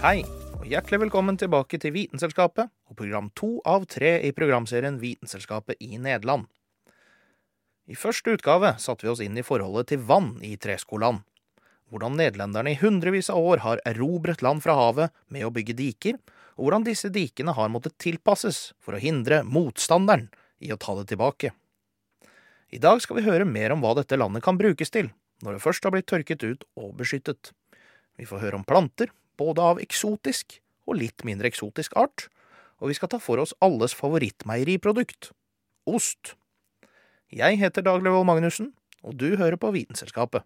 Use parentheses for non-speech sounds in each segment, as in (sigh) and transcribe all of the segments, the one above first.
Hei, og hjertelig velkommen tilbake til Vitenselskapet og program to av tre i programserien Vitenselskapet i Nederland. I første utgave satte vi oss inn i forholdet til vann i Treskoland. Hvordan nederlenderne i hundrevis av år har erobret land fra havet med å bygge diker, og hvordan disse dikene har måttet tilpasses for å hindre motstanderen i å ta det tilbake. I dag skal vi høre mer om hva dette landet kan brukes til, når det først har blitt tørket ut og beskyttet. Vi får høre om planter, både av eksotisk og litt mindre eksotisk art, og vi skal ta for oss alles favorittmeieriprodukt ost. Jeg heter Dag Løvold Magnussen, og du hører på Vitenselskapet.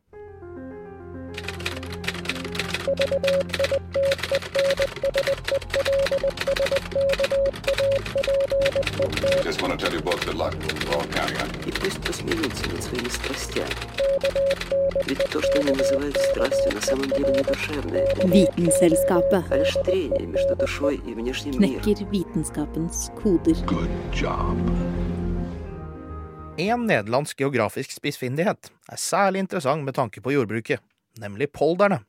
Just want to tell you both good luck. We're all counting on you. И пусть посмеются над своими страстями. Ведь то, что они называют страстью, на самом деле не душевное, Vitenselskapet а лишь трение между душой и внешним миром. knekker vitenskapens koder. Good job. En nederlandsk geografisk spissfindighet er særlig interessant med tanke på jordbruket, nemlig polderne.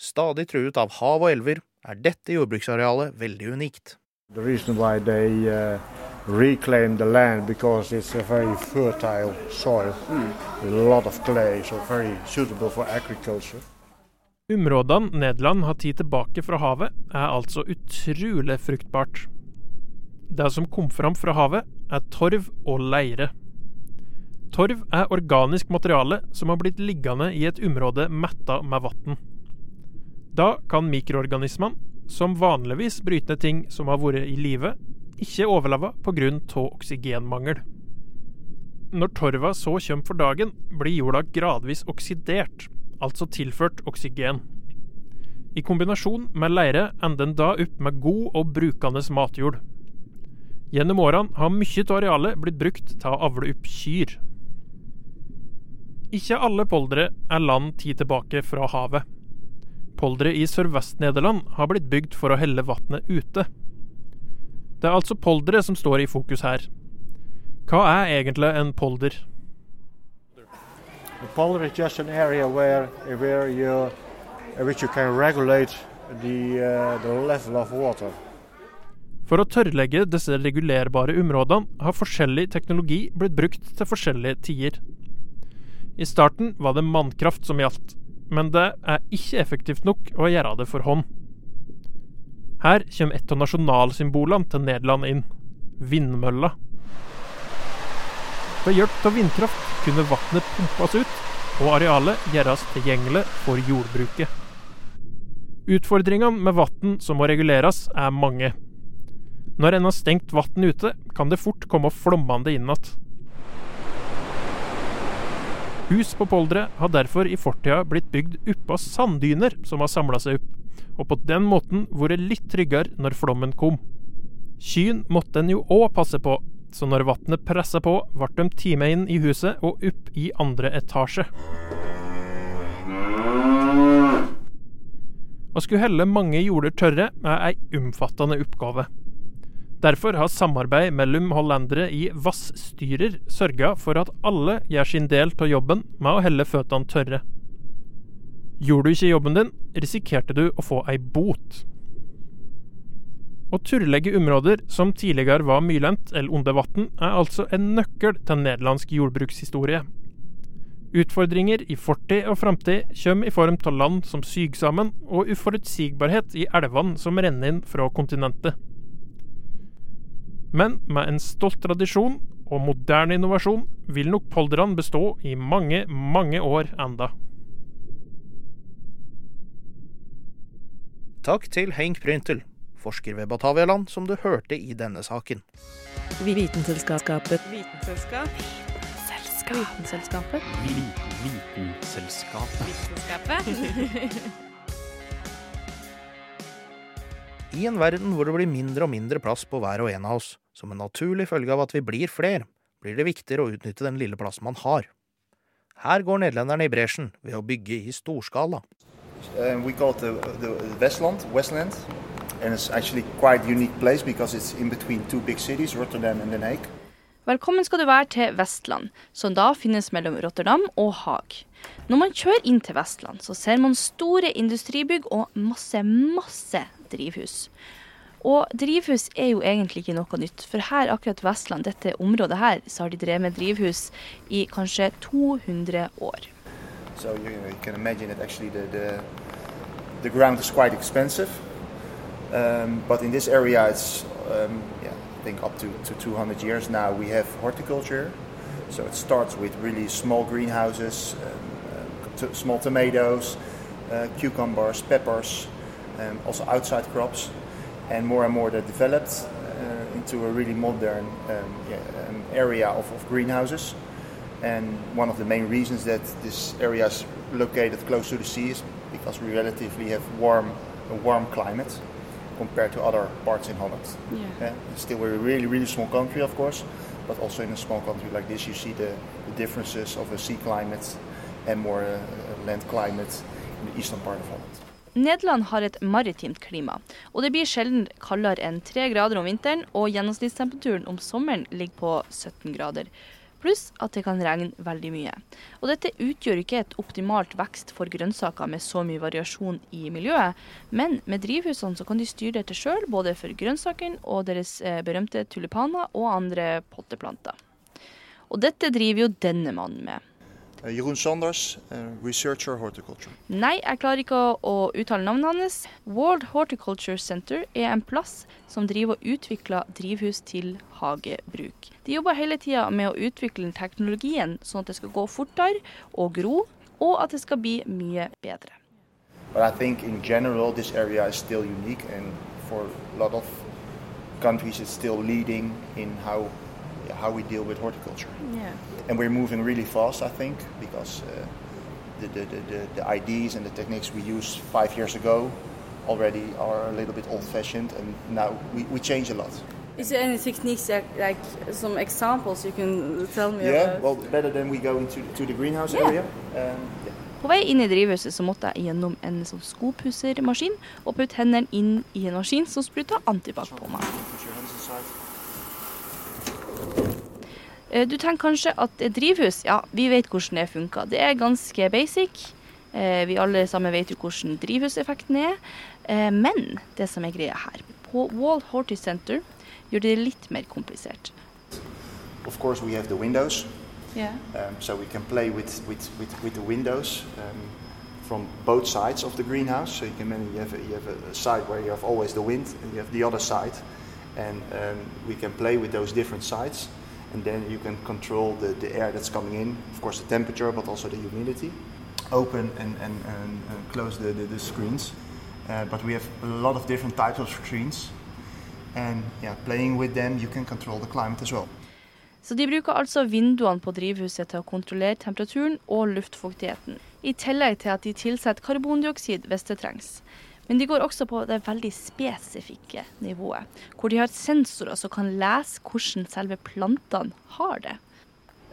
Stadig truet av hav og elver er dette jordbruksarealet veldig unikt. The reason why they uh, reclaim the land because it's a very fertile soil with a lot of clay, so very suitable for agriculture. Områdene Nederland har tid tilbake fra havet, er altså utrolig fruktbart. Det som kom fram fra havet, er torv og leire. Torv er organisk materiale som har blitt liggende i et område metta med vann. Da kan mikroorganismene, som vanligvis bryter ting som har vært i live, ikke overleve pga. oksygenmangel. Når torva så kommer for dagen, blir jorda gradvis oksidert, altså tilført oksygen. I kombinasjon med leire ender den da opp med god og brukende matjord. Gjennom årene har mye av arealet blitt brukt til å avle opp kyr. Ikke alle poldere er land tid tilbake fra havet. Poldere i Sørvest-Nederland har blitt bygd for å helle vannet ute. Det er altså poldere som står i fokus her. Hva er egentlig en polder? The polder is just an area where, where you, which you can regulate the, uh, the level of water. For å tørrlegge disse regulerbare områdene har forskjellig teknologi blitt brukt til forskjellige tider. I starten var det mannkraft som gjaldt, men det er ikke effektivt nok å gjøre det for hånd. Her kommer et av nasjonalsymbolene til Nederland inn vindmølla. Ved hjelp av vindkraft kunne vannet pumpes ut, og arealet gjøres tilgjengelig for jordbruket. Utfordringene med vann som må reguleres, er mange. Når en har stengt vann ute, kan det fort komme flommende inn igjen. Hus på polderet har derfor i fortida blitt bygd oppå sanddyner som har samla seg opp, og på den måten vært litt tryggere når flommen kom. Kyn måtte en jo òg passe på, så når vannet pressa på, ble de tatt inn i huset og opp i andre etasje. Å skulle helle mange jorder tørre er ei omfattende oppgave. Derfor har samarbeid mellom hollendere i vassstyrer sørga for at alle gjør sin del av jobben med å helle føttene tørre. Gjorde du ikke jobben din, risikerte du å få ei bot. Å turlegge områder som tidligere var myrlendt eller under vann, er altså en nøkkel til nederlandsk jordbrukshistorie. Utfordringer i fortid og framtid kommer i form av land som syger sammen, og uforutsigbarhet i elvene som renner inn fra kontinentet. Men med en stolt tradisjon og moderne innovasjon vil nok polderne bestå i mange, mange år enda. Takk til Henk Pryntel, forsker ved Batavialand, som du hørte i denne saken. Vitenselskapet. Vitenselskap. Vitenselskapet. Vitenselskapet. Vitenselskapet. (laughs) I en verden hvor det blir mindre og mindre plass på hver og en av oss, som en naturlig følge av at vi blir fler, blir det viktigere å utnytte den lille plassen man har. Her går nederlenderne i bresjen ved å bygge i storskala. Uh, we call it the, the Westland, Westland, and it's actually quite unique place because it's in between two big cities, Rotterdam and Den Haag. Velkommen skal du være til Vestland, som da finnes mellom Rotterdam og Haag. Når man kjører inn til Vestland, så ser man store industribygg og masse, masse drivhus. Og drivhus er jo egentlig ikke noe nytt, for her akkurat Vestland, dette området her, så har de drevet med drivhus i kanskje 200 år. So you, you can imagine that actually the, the, the ground is quite expensive. Um, but in this area, it's um, yeah, I think up to, to 200 years now we have horticulture. So it starts with really small greenhouses, um, uh, small tomatoes, uh, cucumbers, peppers, um, also outside crops, and more and more they're developed uh, into a really modern um, yeah, um, area of, of greenhouses. And one of the main reasons that this area is located close to the sea is because we relatively have warm, a warm climate compared to other parts in Holland. Yeah. It's still we're a really, really small country, of course, but also in a small country like this, you see the, the differences of a sea climate and more uh, land climate in the eastern part of Holland. Nederland har et maritimt klima, og det blir sjelden kaldere enn 3 grader om vinteren, og gjennomsnittstemperaturen om sommeren ligger på 17 grader. Pluss at det kan regne veldig mye. Og dette utgjør ikke et optimalt vekst for grønnsaker med så mye variasjon i miljøet, men med drivhusene så kan de styre dette sjøl, både for grønnsakene og deres eh, berømte tulipaner og andre potteplanter. Og dette driver jo denne mannen med. Uh, Jeroen Sanders, uh, researcher horticulture. Nei, jeg klarer ikke å, å uttale navnet hans. World Horticulture Center er en plass som driver og utvikler drivhus til hagebruk. De jobber hele tida med å utvikle teknologien sånn at det skal gå fortere og gro, og at det skal bli mye bedre. But I think in general this area is still unique and for a lot of countries it's still leading in how how we deal with horticulture. Yeah. And we're moving really fast I think because uh, the, the, the, the, the ideas and the techniques we used five years ago already are a little bit old fashioned and now we, we change a lot. Is there any techniques that, like some examples you can tell me Yeah, about? well better than we go into to the greenhouse Yeah. area. Um, yeah. På vei inn i drivhuset så måtte jeg gjennom en sånn skopussermaskin og putte hendene inn i en maskin som spruta antibac på meg. Du tenker kanskje at et drivhus, ja, vi vet hvordan det funker. Det er ganske basic. Eh, Vi alle sammen vet jo hvordan drivhuseffekten er. Eh, Men det som er greia her, på Wall Horty Center gjør det litt mer komplisert. Of course we have the windows. Yeah. Um, so we can play with, with, with, with the windows um, from both sides of the greenhouse. So you can you have, a, you have a side where you have always the wind and you have the other side. And um, we can play with those different sides. And then you can control the, the air that's coming in, of course the temperature, but also the humidity. Open and, and, and uh, close the, the, the screens. Uh, but we have a lot of different types of screens. And yeah, playing with them, you can control the climate as well. Så de bruker altså vinduene på drivhuset til å kontrollere temperaturen og luftfuktigheten, i tillegg til at de tilsetter karbondioksid hvis det trengs. Men de går også på det veldig spesifikke nivået, hvor de har sensorer som kan lese hvordan selve plantene har det.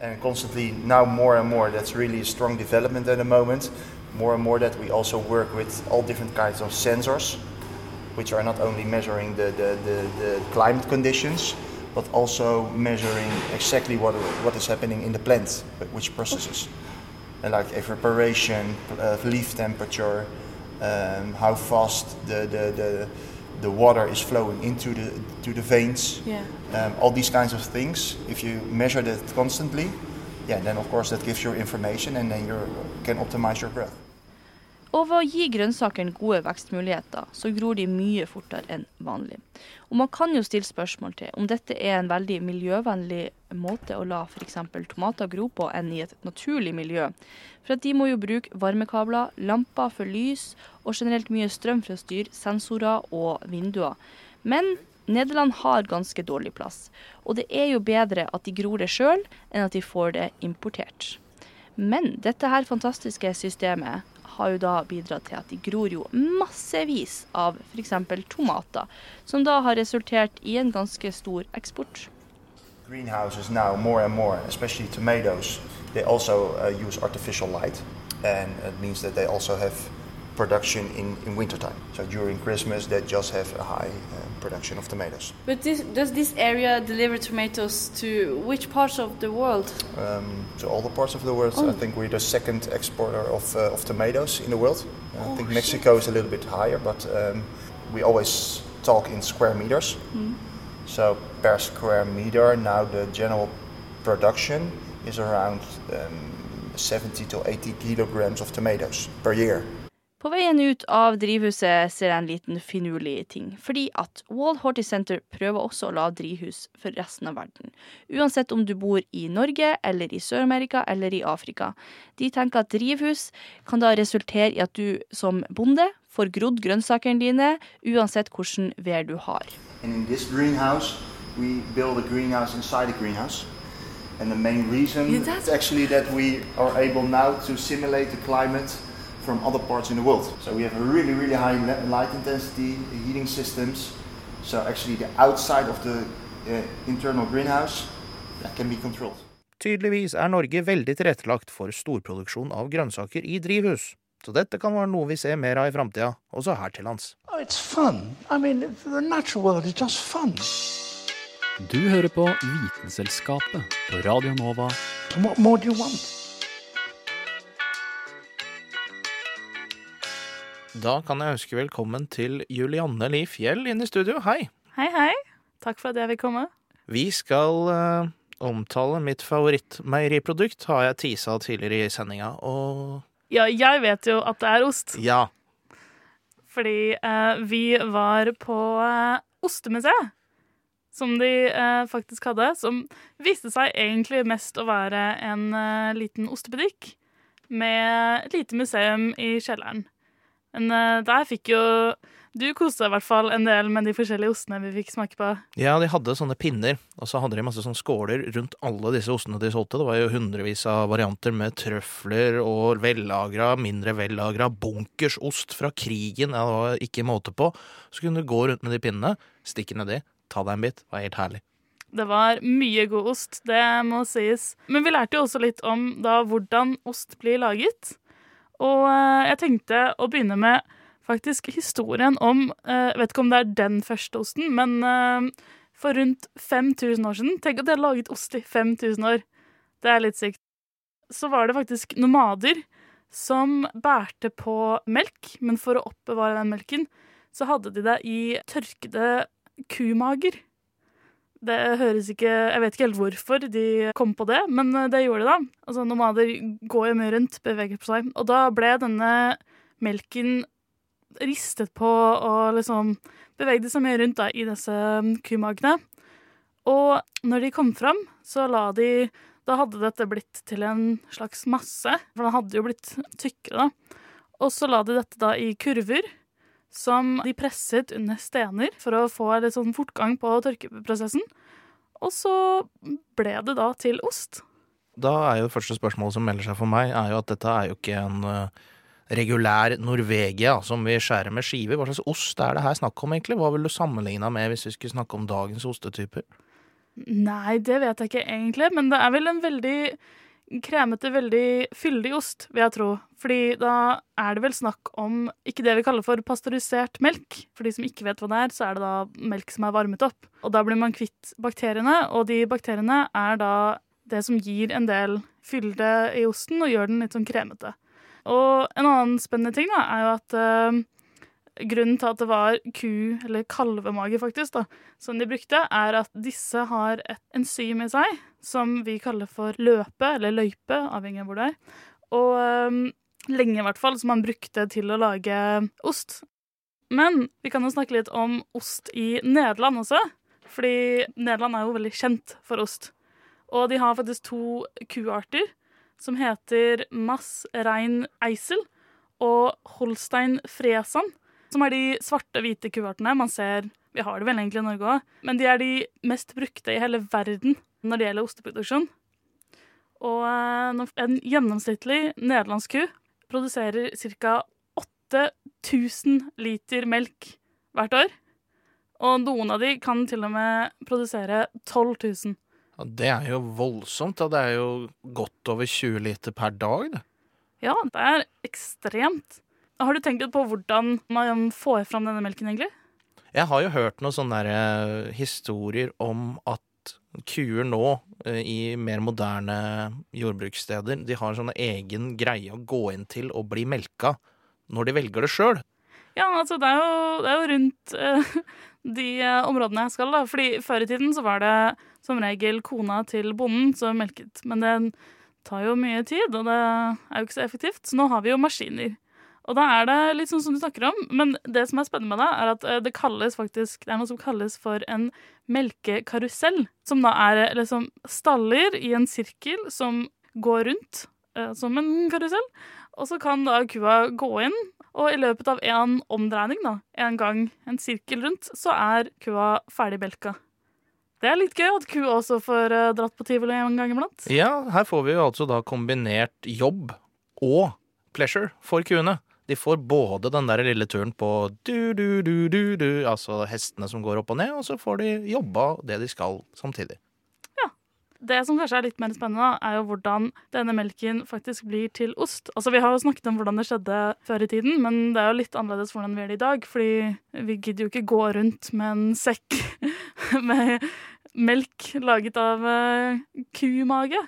and constantly now more and more that's really a strong development at the moment more and more that we also work with all different kinds of sensors which are not only measuring the, the, the, the climate conditions but also measuring exactly what, what is happening in the plant which processes and like evaporation uh, leaf temperature um, how fast the, the, the, the water is flowing into the, to the veins Yeah. um, all these kinds of things. If you measure that constantly, yeah, then of course that gives you information, and then you can optimize your growth. Og ved å gi grønnsakene gode vekstmuligheter, så gror de mye fortere enn vanlig. Og man kan jo stille spørsmål til om dette er en veldig miljøvennlig måte å la f.eks. tomater gro på enn i et naturlig miljø. For at de må jo bruke varmekabler, lamper for lys og generelt mye strøm for å styre sensorer og vinduer. Men Nederland har ganske dårlig plass, og det er jo bedre at de gror det sjøl, enn at de får det importert. Men dette her fantastiske systemet har jo da bidratt til at de gror jo massevis av f.eks. tomater, som da har resultert i en ganske stor eksport. Greenhouses now more and more, especially tomatoes, they also uh, use artificial light, and it means that they also have production in, in wintertime. So during Christmas, they just have a high uh, production of tomatoes. But this, does this area deliver tomatoes to which parts of the world? Um, to all the parts of the world, Oh. I think we're the second exporter of, uh, of tomatoes in the world. I Oh, think shit. Mexico is a little bit higher, but um, we always talk in square meters. Mm. So per square meter, now the general production is around um, 70 to 80 kilograms of tomatoes per year. På veien ut av drivhuset ser jeg en liten finurlig ting, fordi at Wall Horticenter prøver også å lage drivhus for resten av verden. Uansett om du bor i Norge, eller i Sør-Amerika, eller i Afrika. De tenker at drivhus kan da resultere i at du som bonde får grodd grønnsakene dine, uansett hvilken vær du har. And in this greenhouse, we build a greenhouse inside a greenhouse. And the main reason is actually that we are able now to simulate the climate from other parts in the world. So we have a really, really high light intensity heating systems. So actually the outside of the uh, internal greenhouse that can be controlled. Tydeligvis er Norge veldig tilrettelagt for storproduksjon av grønnsaker i drivhus. Så dette kan være noe vi ser mer av i framtida, også her til lands. Oh, it's fun. I mean, the natural world is just. Du hører på Vitenselskapet på Radio Nova. What more do you want? Da kan jeg ønske velkommen til Julianne Li Fjell inn i studio. Hei! Hei, hei. Takk for at jeg vil komme. Vi skal uh, omtale mitt favorittmeieriprodukt, har jeg tisa tidligere i sendinga, og Ja, jeg vet jo at det er ost, ja. fordi uh, vi var på uh, Ostemuseet. Som de eh, faktisk hadde, som viste seg egentlig mest å være en eh, liten ostebutikk med et lite museum i kjelleren. Men uh, der fikk jo Du koste deg i hvert fall en del med de forskjellige ostene vi fikk smake på. Ja, de hadde sånne pinner, og så hadde de masse sånne skåler rundt alle disse ostene de solgte. Det var jo hundrevis av varianter med trøfler og vellagra, mindre vellagra bunkersost fra krigen. Ja, det var ikke måte på. Så kunne du gå rundt med de pinnene, stikke nedi, ta deg en bit. Det var helt herlig. Det var mye god ost, det må sies. Men vi lærte jo også litt om da hvordan ost blir laget. Og eh, jeg tenkte å begynne med faktisk historien om eh, Jeg vet ikke om det er den første osten, men eh, for rundt 5000 år siden Tenk at de har laget ost i 5000 år. Det er litt sykt. Så var det faktisk nomader som bærte på melk, men for å oppbevare den melken, så hadde de det i tørkede kumager. Det høres ikke Jeg vet ikke helt hvorfor de kom på det, men eh, det gjorde de da. Altså, nomader går jo mye rundt, beveger på seg. Og da ble denne melken ristet på og liksom bevegde seg mye rundt da, i disse mm, kumagene. Og når de kom fram, så la de Da hadde dette blitt til en slags masse, for den hadde jo blitt tykkere, da. Og så la de dette da i kurver som de presset under stener for å få litt sånn fortgang på tørkeprosessen. Og så ble det da til ost. Da er jo det første spørsmålet som melder seg for meg, er jo at dette er jo ikke en eh, regulær Norvegia som vi skjærer med skiver. Hva slags ost er det her snakk om, egentlig? Hva vil du sammenligna med hvis vi skulle snakke om dagens ostetyper? Nei, det vet jeg ikke egentlig, men det er vel en veldig kremete, veldig fyldig ost, vil jeg tro. Fordi da er det vel snakk om ikke det vi kaller for pasteurisert melk. For de som ikke vet hva det er, så er det da melk som er varmet opp. Og da blir man kvitt bakteriene, og de bakteriene er da det som gir en del fylde i osten og gjør den litt sånn kremete. Og en annen spennende ting da, er jo at eh, grunnen til at det var ku- eller kalvemage faktisk da, som de brukte, er at disse har et enzym i seg som vi kaller for løpe, eller løype, avhengig av hvor det er. Og um, lenge i hvert fall, som man brukte til å lage ost. Men vi kan jo snakke litt om ost i Nederland også, fordi Nederland er jo veldig kjent for ost. Og de har faktisk to kuarter som heter Mass Rein Eisel og Holstein Fresan, som er de svarte, hvite kuvertene man ser Vi har det vel egentlig i Norge òg, men de er de mest brukte i hele verden når det gjelder osteproduksjon. Og eh, en gjennomsnittlig nederlandsk ku produserer ca. 8000 liter melk hvert år. Og noen av de kan til og med produsere 12 000. Ja, det er jo voldsomt. Da. Det er jo godt over 20 liter per dag. Det. Ja, det er ekstremt. Har du tenkt litt på hvordan man får fram denne melken, egentlig? Jeg har jo hørt noen sånne der, eh, historier om at kuer nå, eh, i mer moderne jordbrukssteder, de har sånn egen greie å gå inn til og bli melka når de velger det sjøl. Ja, altså det er jo, det er jo rundt uh, de områdene jeg skal, da. Fordi før i tiden så var det som regel kona til bonden som melket. Men det tar jo mye tid, og det er jo ikke så effektivt. Så nå har vi jo maskiner. Og da er det litt sånn som du snakker om, men det som er spennende med det, er at eh, det kalles faktisk Det er noe som kalles for en melkekarusell. Som da er eh, liksom staller i en sirkel som går rundt eh, som en karusell. Og så kan da kua gå inn, og i løpet av en omdreining, da, en gang en sirkel rundt, så er kua ferdig belka. Det er litt gøy at kua også får uh, dratt på tivoli en gang iblant. Ja, her får vi jo altså da kombinert jobb og pleasure for kuene. De får både den der lille turen på du-du-du-du-du, altså hestene som går opp og ned, og så får de jobba det de skal samtidig. Det som kanskje er litt mer spennende, er jo hvordan denne melken faktisk blir til ost. Altså, Vi har jo snakket om hvordan det skjedde før i tiden, men det er jo litt annerledes hvordan vi gjør det i dag. Fordi vi gidder jo ikke gå rundt med en sekk (laughs) med melk laget av uh, kumage.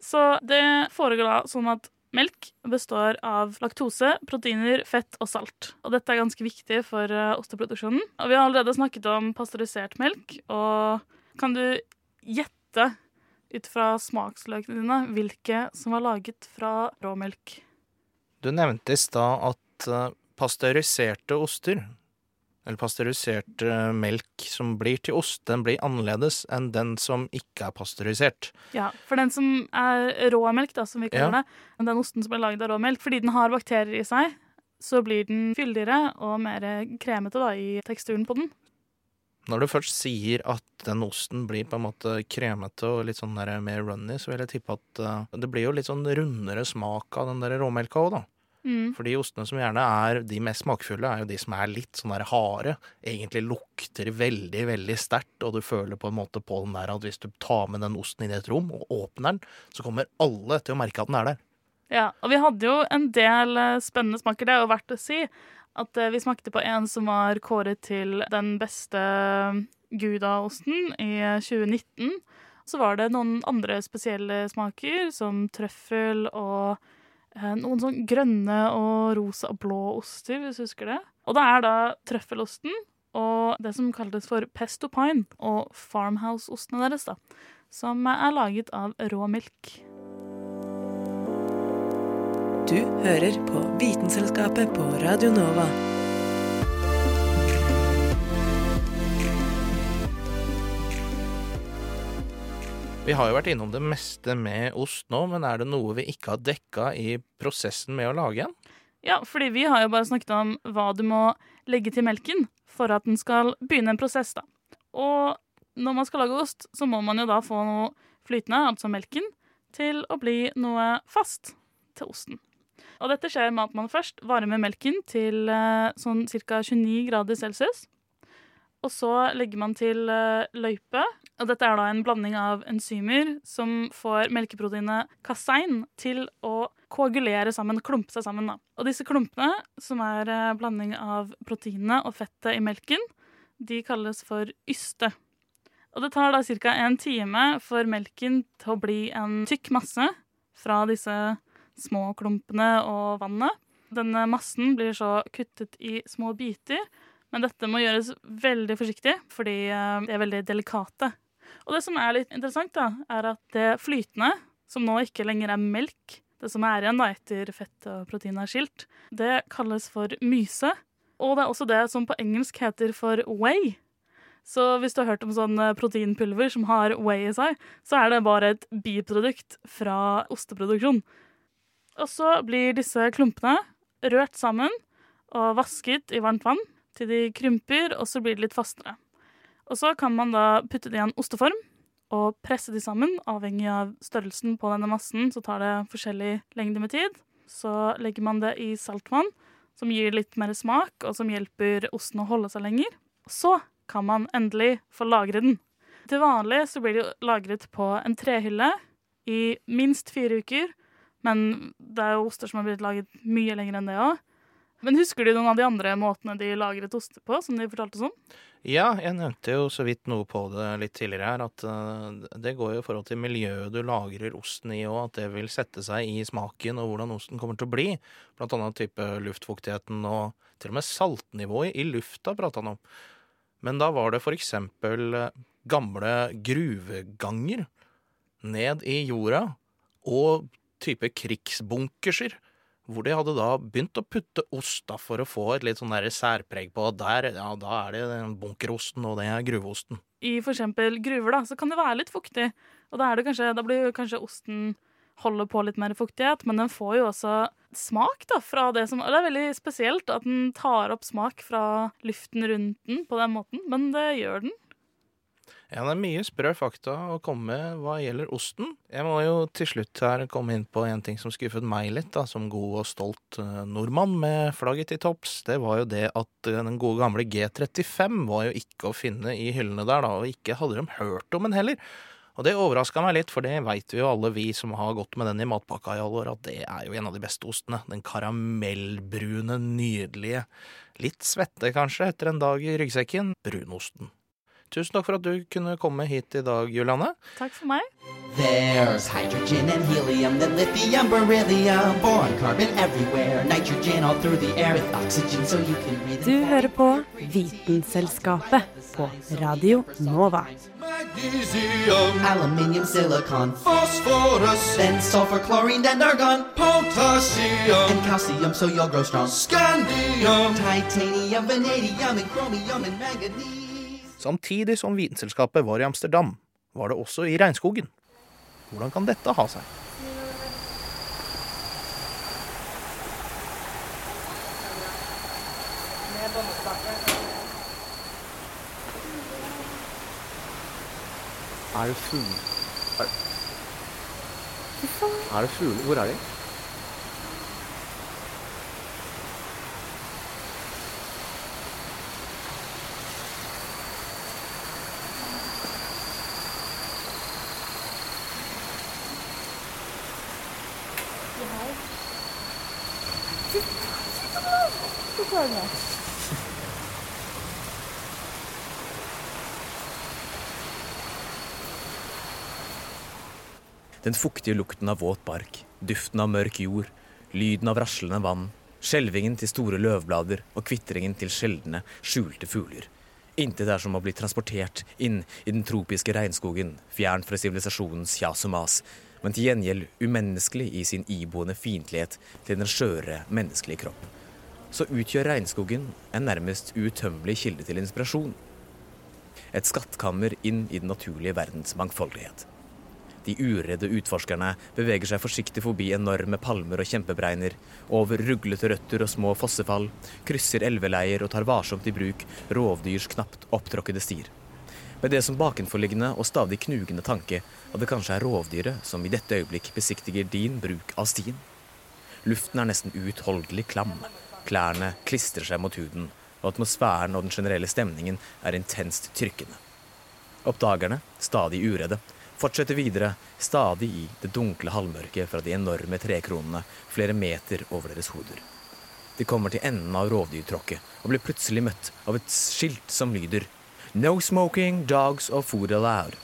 Så det foregår da sånn at melk består av laktose, proteiner, fett og salt. Og dette er ganske viktig for uh, osteproduksjonen. Og vi har allerede snakket om pasteurisert melk, og kan du gjette ut fra smaksløkene dine hvilke som var laget fra råmelk? Du nevnte i stad at uh, pasteuriserte oster, eller pasteurisert uh, melk som blir til ost, den blir annerledes enn den som ikke er pasteurisert. Ja, for den som er råmelk, da, som vi kaller Ja. det, den osten som er laget av råmelk, fordi den har bakterier i seg, så blir den fyldigere og mer kremete da, i teksturen på den. Når du først sier at den osten blir på en måte kremete og litt sånn mer runny, så vil jeg tippe at uh, det blir jo litt sånn rundere smak av den der råmelka òg, da. Mm. For de ostene som gjerne er de mest smakfulle, er jo de som er litt sånn der harde. Egentlig lukter veldig, veldig sterkt, og du føler på en måte på den der at hvis du tar med den osten inn i et rom og åpner den, så kommer alle til å merke at den er der. Ja, og vi hadde jo en del eh, spennende smaker. Det er jo verdt å si at eh, vi smakte på en som var kåret til den beste Gouda-osten i eh, 2019. Så var det noen andre spesielle smaker, som trøffel og eh, noen sånn grønne og rosa og blå oster, hvis du husker det. Og det er da trøffelosten og det som kalles for pesto pine og farmhouse-ostene deres, da. Som er laget av rå melk. Du hører på Vitenselskapet på Radio Nova. Vi har jo vært innom det meste med ost nå, men er det noe vi ikke har dekka i prosessen med å lage den? Ja, fordi vi har jo bare snakket om hva du må legge til melken for at den skal begynne en prosess, da. Og når man skal lage ost, så må man jo da få noe flytende, altså melken, til å bli noe fast til osten. Og dette skjer med at man først varmer melken til eh, sånn ca. 29 grader celsius. Og så legger man til eh, løype. Og dette er da en blanding av enzymer som får melkeproteinet kasein til å koagulere sammen, klumpe seg sammen. Da. Og disse klumpene, som er eh, blanding av proteinene og fettet i melken, de kalles for yste. Og det tar da ca. en time for melken til å bli en tykk masse fra disse små klumpene og vannet. Denne massen blir så kuttet i små biter, men dette må gjøres veldig forsiktig, fordi eh, de er veldig delikate. Og det som er litt interessant, da, er at det flytende, som nå ikke lenger er melk, det som er igjen da etter fett og protein er skilt, det kalles for myse. Og det er også det som på engelsk heter for whey. Så hvis du har hørt om sånn proteinpulver som har whey i seg, så er det bare et biprodukt fra osteproduksjon. Og så blir disse klumpene rørt sammen, og vasket i varmt vann til de krymper, og så blir de litt fastere. Og så kan man da putte det i en osteform og presse de sammen. Avhengig av størrelsen på denne massen så tar det forskjellig lengde med tid. Så legger man det i saltvann, som gir litt mer smak, og som hjelper osten å holde seg lenger. Så kan man endelig få lagre den. Til vanlig så blir det lagret på en trehylle i minst fire uker. Men det er jo oster som har blitt laget mye lenger enn det òg. Men husker du noen av de andre måtene de lagret ost på, som de fortalte oss om? Ja, jeg nevnte jo så vidt noe på det litt tidligere her, at uh, det går jo i forhold til miljøet du lagrer osten i òg, at det vil sette seg i smaken og hvordan osten kommer til å bli. Blant annet type luftfuktigheten og til og med saltnivået i lufta prata han om. Men da var det for eksempel uh, gamle gruveganger ned i jorda og type krigsbunkerser hvor de hadde da begynt å putte ost da, for å få et litt sånn særpreg på at der, ja, da er det bunkerosten, og det er gruveosten. I eksempel gruver, da, så kan det være litt fuktig. Og da, kanskje, da blir kanskje osten holder på litt mer fuktighet, men den får jo også smak da, fra det som det er veldig spesielt at den tar opp smak fra luften rundt den på den måten, men det gjør den. Ja, det er mye sprø fakta å komme med hva gjelder osten. Jeg må jo til slutt her komme inn på en ting som skuffet meg litt, da, som god og stolt uh, nordmann med flagget til topps. Det var jo det at uh, den gode gamle G35 var jo ikke å finne i hyllene der, da, og ikke hadde de hørt om den heller. Og det overraska meg litt, for det veit vi jo alle vi som har gått med den i matpakka i alle år, at det er jo en av de beste ostene. Den karamellbrune, nydelige, litt svette kanskje etter en dag i ryggsekken, brunosten. Tusen takk for at du kunne komme hit i dag, Julianne. Takk for meg. There's hydrogen and helium, then lithium, beryllium, boron, carbon everywhere, nitrogen all through the air with oxygen so you can breathe. Du hører på Vitenselskapet på Radio Nova. Magnesium, aluminium, silicon, phosphorus, then sulfur, chlorine, and argon, potassium, and calcium so you'll grow strong, scandium, titanium, vanadium, and chromium, and manganese. Samtidig som Vitenselskapet var i Amsterdam, var det også i regnskogen. Hvordan kan dette ha seg? Er det fugler? Er det fugler? Hvor er de? Den fuktige lukten av våt bark, duften av mørk jord, lyden av raslende vann, skjelvingen til store løvblader og kvitringen til sjeldne, skjulte fugler. Intet er som å bli transportert inn i den tropiske regnskogen, fjern fra sivilisasjonens kjas og mas, men til gjengjeld umenneskelig i sin iboende fiendtlighet til den skjøre menneskelige kropp. Så utgjør regnskogen en nærmest utømmelig kilde til inspirasjon. Et skattkammer inn i den naturlige verdens mangfoldighet. De uredde utforskerne beveger seg forsiktig forbi enorme palmer og kjempebreiner, over ruglete røtter og små fossefall, krysser elveleier og tar varsomt i bruk rovdyrs knapt opptråkkede stier. Med det som bakenforliggende og stadig knugende tanke at det kanskje er rovdyret som i dette øyeblikk besiktiger din bruk av stien. Luften er nesten uutholdelig klam. Klærne klistrer seg mot huden, og atmosfæren og den generelle stemningen er intenst trykkende. Oppdagerne, stadig uredde, fortsetter videre, stadig i det dunkle halvmørket fra de enorme trekronene flere meter over deres hoder. De kommer til enden av rovdyrtråkket og blir plutselig møtt av et skilt som lyder No smoking, dogs or food allowed.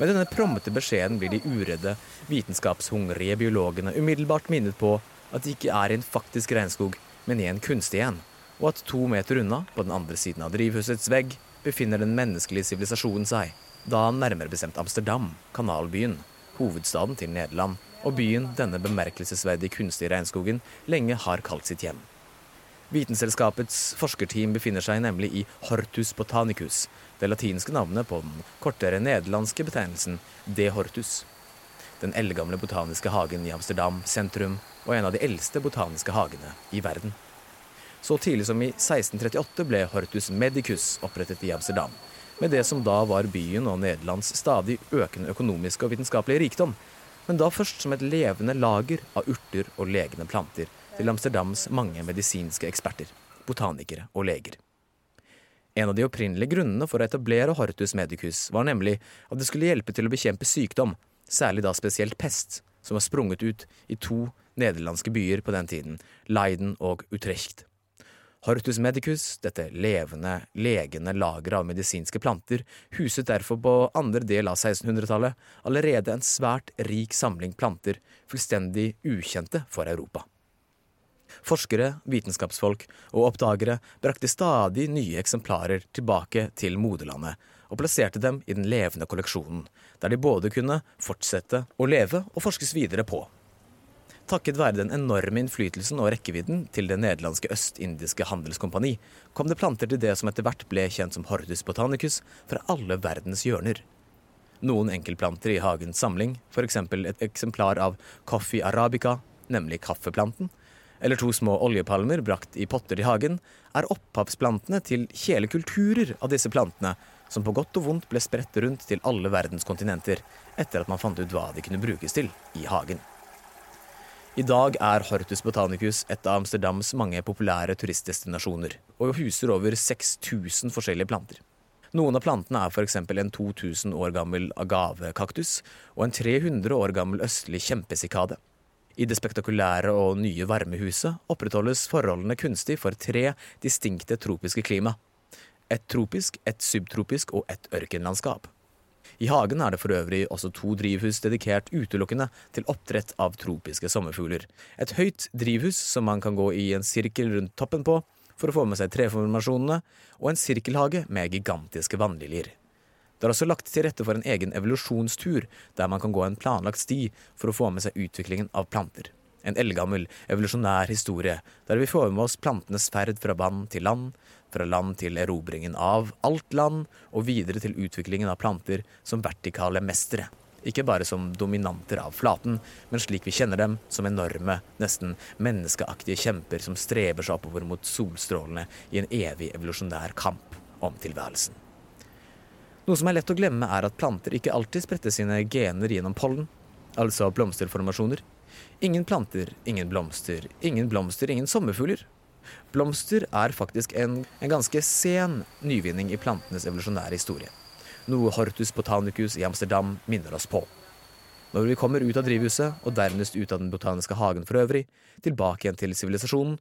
Med denne prommete beskjeden blir de uredde, vitenskapshungrige biologene umiddelbart minnet på at de ikke er i en faktisk regnskog, men i en kunstig en, og at to meter unna, på den andre siden av drivhusets vegg, befinner den menneskelige sivilisasjonen seg da nærmere bestemt Amsterdam, kanalbyen, hovedstaden til Nederland, og byen denne bemerkelsesverdige kunstige regnskogen lenge har kalt sitt hjem. Vitenselskapets forskerteam befinner seg nemlig i Hortus botanicus, det latinske navnet på den kortere nederlandske betegnelsen De Hortus. Den eldgamle botaniske hagen i Amsterdam sentrum og en av de eldste botaniske hagene i verden. Så tidlig som i 1638 ble Hortus Medicus opprettet i Amsterdam, med det som da var byen og Nederlands stadig økende økonomiske og vitenskapelige rikdom, men da først som et levende lager av urter og legende planter til Amsterdams mange medisinske eksperter, botanikere og leger. En av de opprinnelige grunnene for å etablere Hortus Medicus var nemlig at det skulle hjelpe til å bekjempe sykdom, særlig da spesielt pest, som var sprunget ut i to nederlandske byer på den tiden, Leiden og Utrecht. Hortus Medicus, dette levende, legende lageret av medisinske planter, huset derfor på andre del av 1600-tallet allerede en svært rik samling planter, fullstendig ukjente for Europa. Forskere, vitenskapsfolk og oppdagere brakte stadig nye eksemplarer tilbake til moderlandet, og plasserte dem i den levende kolleksjonen, der de både kunne fortsette å leve og forskes videre på. Takket være den enorme innflytelsen og rekkevidden til det nederlandske østindiske handelskompani, kom det planter til det som etter hvert ble kjent som Hordus botanicus, fra alle verdens hjørner. Noen enkeltplanter i hagens samling, f.eks. et eksemplar av Coffee arabica, nemlig kaffeplanten, eller to små oljepalmer brakt i potter i hagen, er opphavsplantene til hele kulturer av disse plantene, som på godt og vondt ble spredt rundt til alle verdens kontinenter, etter at man fant ut hva de kunne brukes til i hagen. I dag er Hortus botanicus et av Amsterdams mange populære turistdestinasjoner, og huser over 6000 forskjellige planter. Noen av plantene er f.eks. en 2000 år gammel agavekaktus og en 300 år gammel østlig kjempesikade. I det spektakulære og nye varmehuset opprettholdes forholdene kunstig for tre distinkte tropiske klima. Et tropisk, et subtropisk og et ørkenlandskap. I hagen er det for øvrig også to drivhus dedikert utelukkende til oppdrett av tropiske sommerfugler. Et høyt drivhus som man kan gå i en sirkel rundt toppen på for å få med seg treformasjonene, og en sirkelhage med gigantiske vannliljer. Det er også lagt til rette for en egen evolusjonstur, der man kan gå en planlagt sti for å få med seg utviklingen av planter. En eldgammel, evolusjonær historie, der vi får med oss plantenes ferd fra vann til land, fra land til erobringen av alt land, og videre til utviklingen av planter som vertikale mestere. Ikke bare som dominanter av flaten, men slik vi kjenner dem, som enorme, nesten menneskeaktige kjemper som streber seg oppover mot solstrålene i en evig evolusjonær kamp om tilværelsen. Noe som er lett å glemme, er at planter ikke alltid spretter sine gener gjennom pollen, altså blomsterformasjoner. Ingen planter, ingen blomster, ingen blomster, ingen sommerfugler. Blomster er faktisk en, en ganske sen nyvinning i plantenes evolusjonære historie. Noe Hortus botanicus i Amsterdam minner oss på. Når vi kommer ut av drivhuset, og dernest ut av den botaniske hagen for øvrig, tilbake igjen til sivilisasjonen,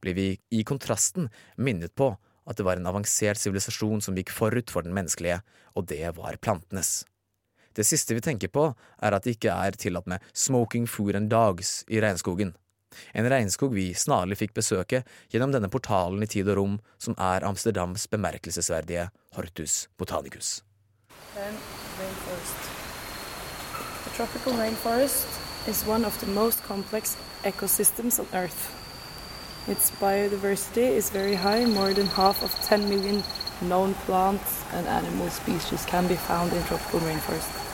blir vi i kontrasten minnet på at det var en avansert sivilisasjon som gikk forut for den menneskelige, og det var plantenes. Det siste vi tenker på, er at det ikke er tillatt med smoking food and dogs i regnskogen. En regnskog vi snarlig fikk besøke gjennom denne portalen i tid og rom som er Amsterdams bemerkelsesverdige Hortus botanicus. The tropical rainforest is one of the most complex ecosystems on Earth. Its biodiversity is very high, more than half of 10 million known plants and animal species can be found in tropical rainforest.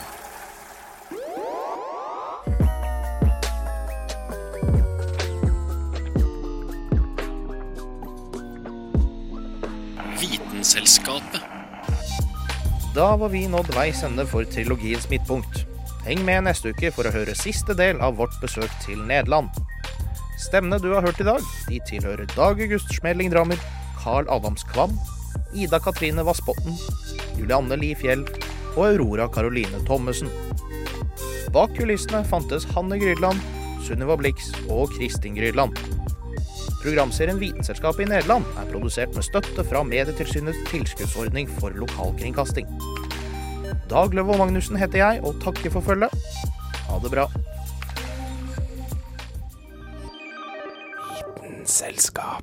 Vitenselskapet. Da var vi nådd veis ende for trilogiens midtpunkt. Heng med neste uke for å høre siste del av vårt besøk til Nederland. Stemmene du har hørt i dag, de tilhører Dag August Schmeling Drammer, Carl Adams Kvam, Ida Katrine Vassbotn, Julianne Li Fjell og Aurora Caroline Thommessen. Bak kulissene fantes Hanne Grydland, Sunniva Blix og Kristin Grydland. Programserien Vitenselskapet i Nederland er produsert med støtte fra Medietilsynets tilskuddsordning for lokalkringkasting. Dag Løvold Magnussen heter jeg, og takker for følget. Ha det bra. Vitenselskapet.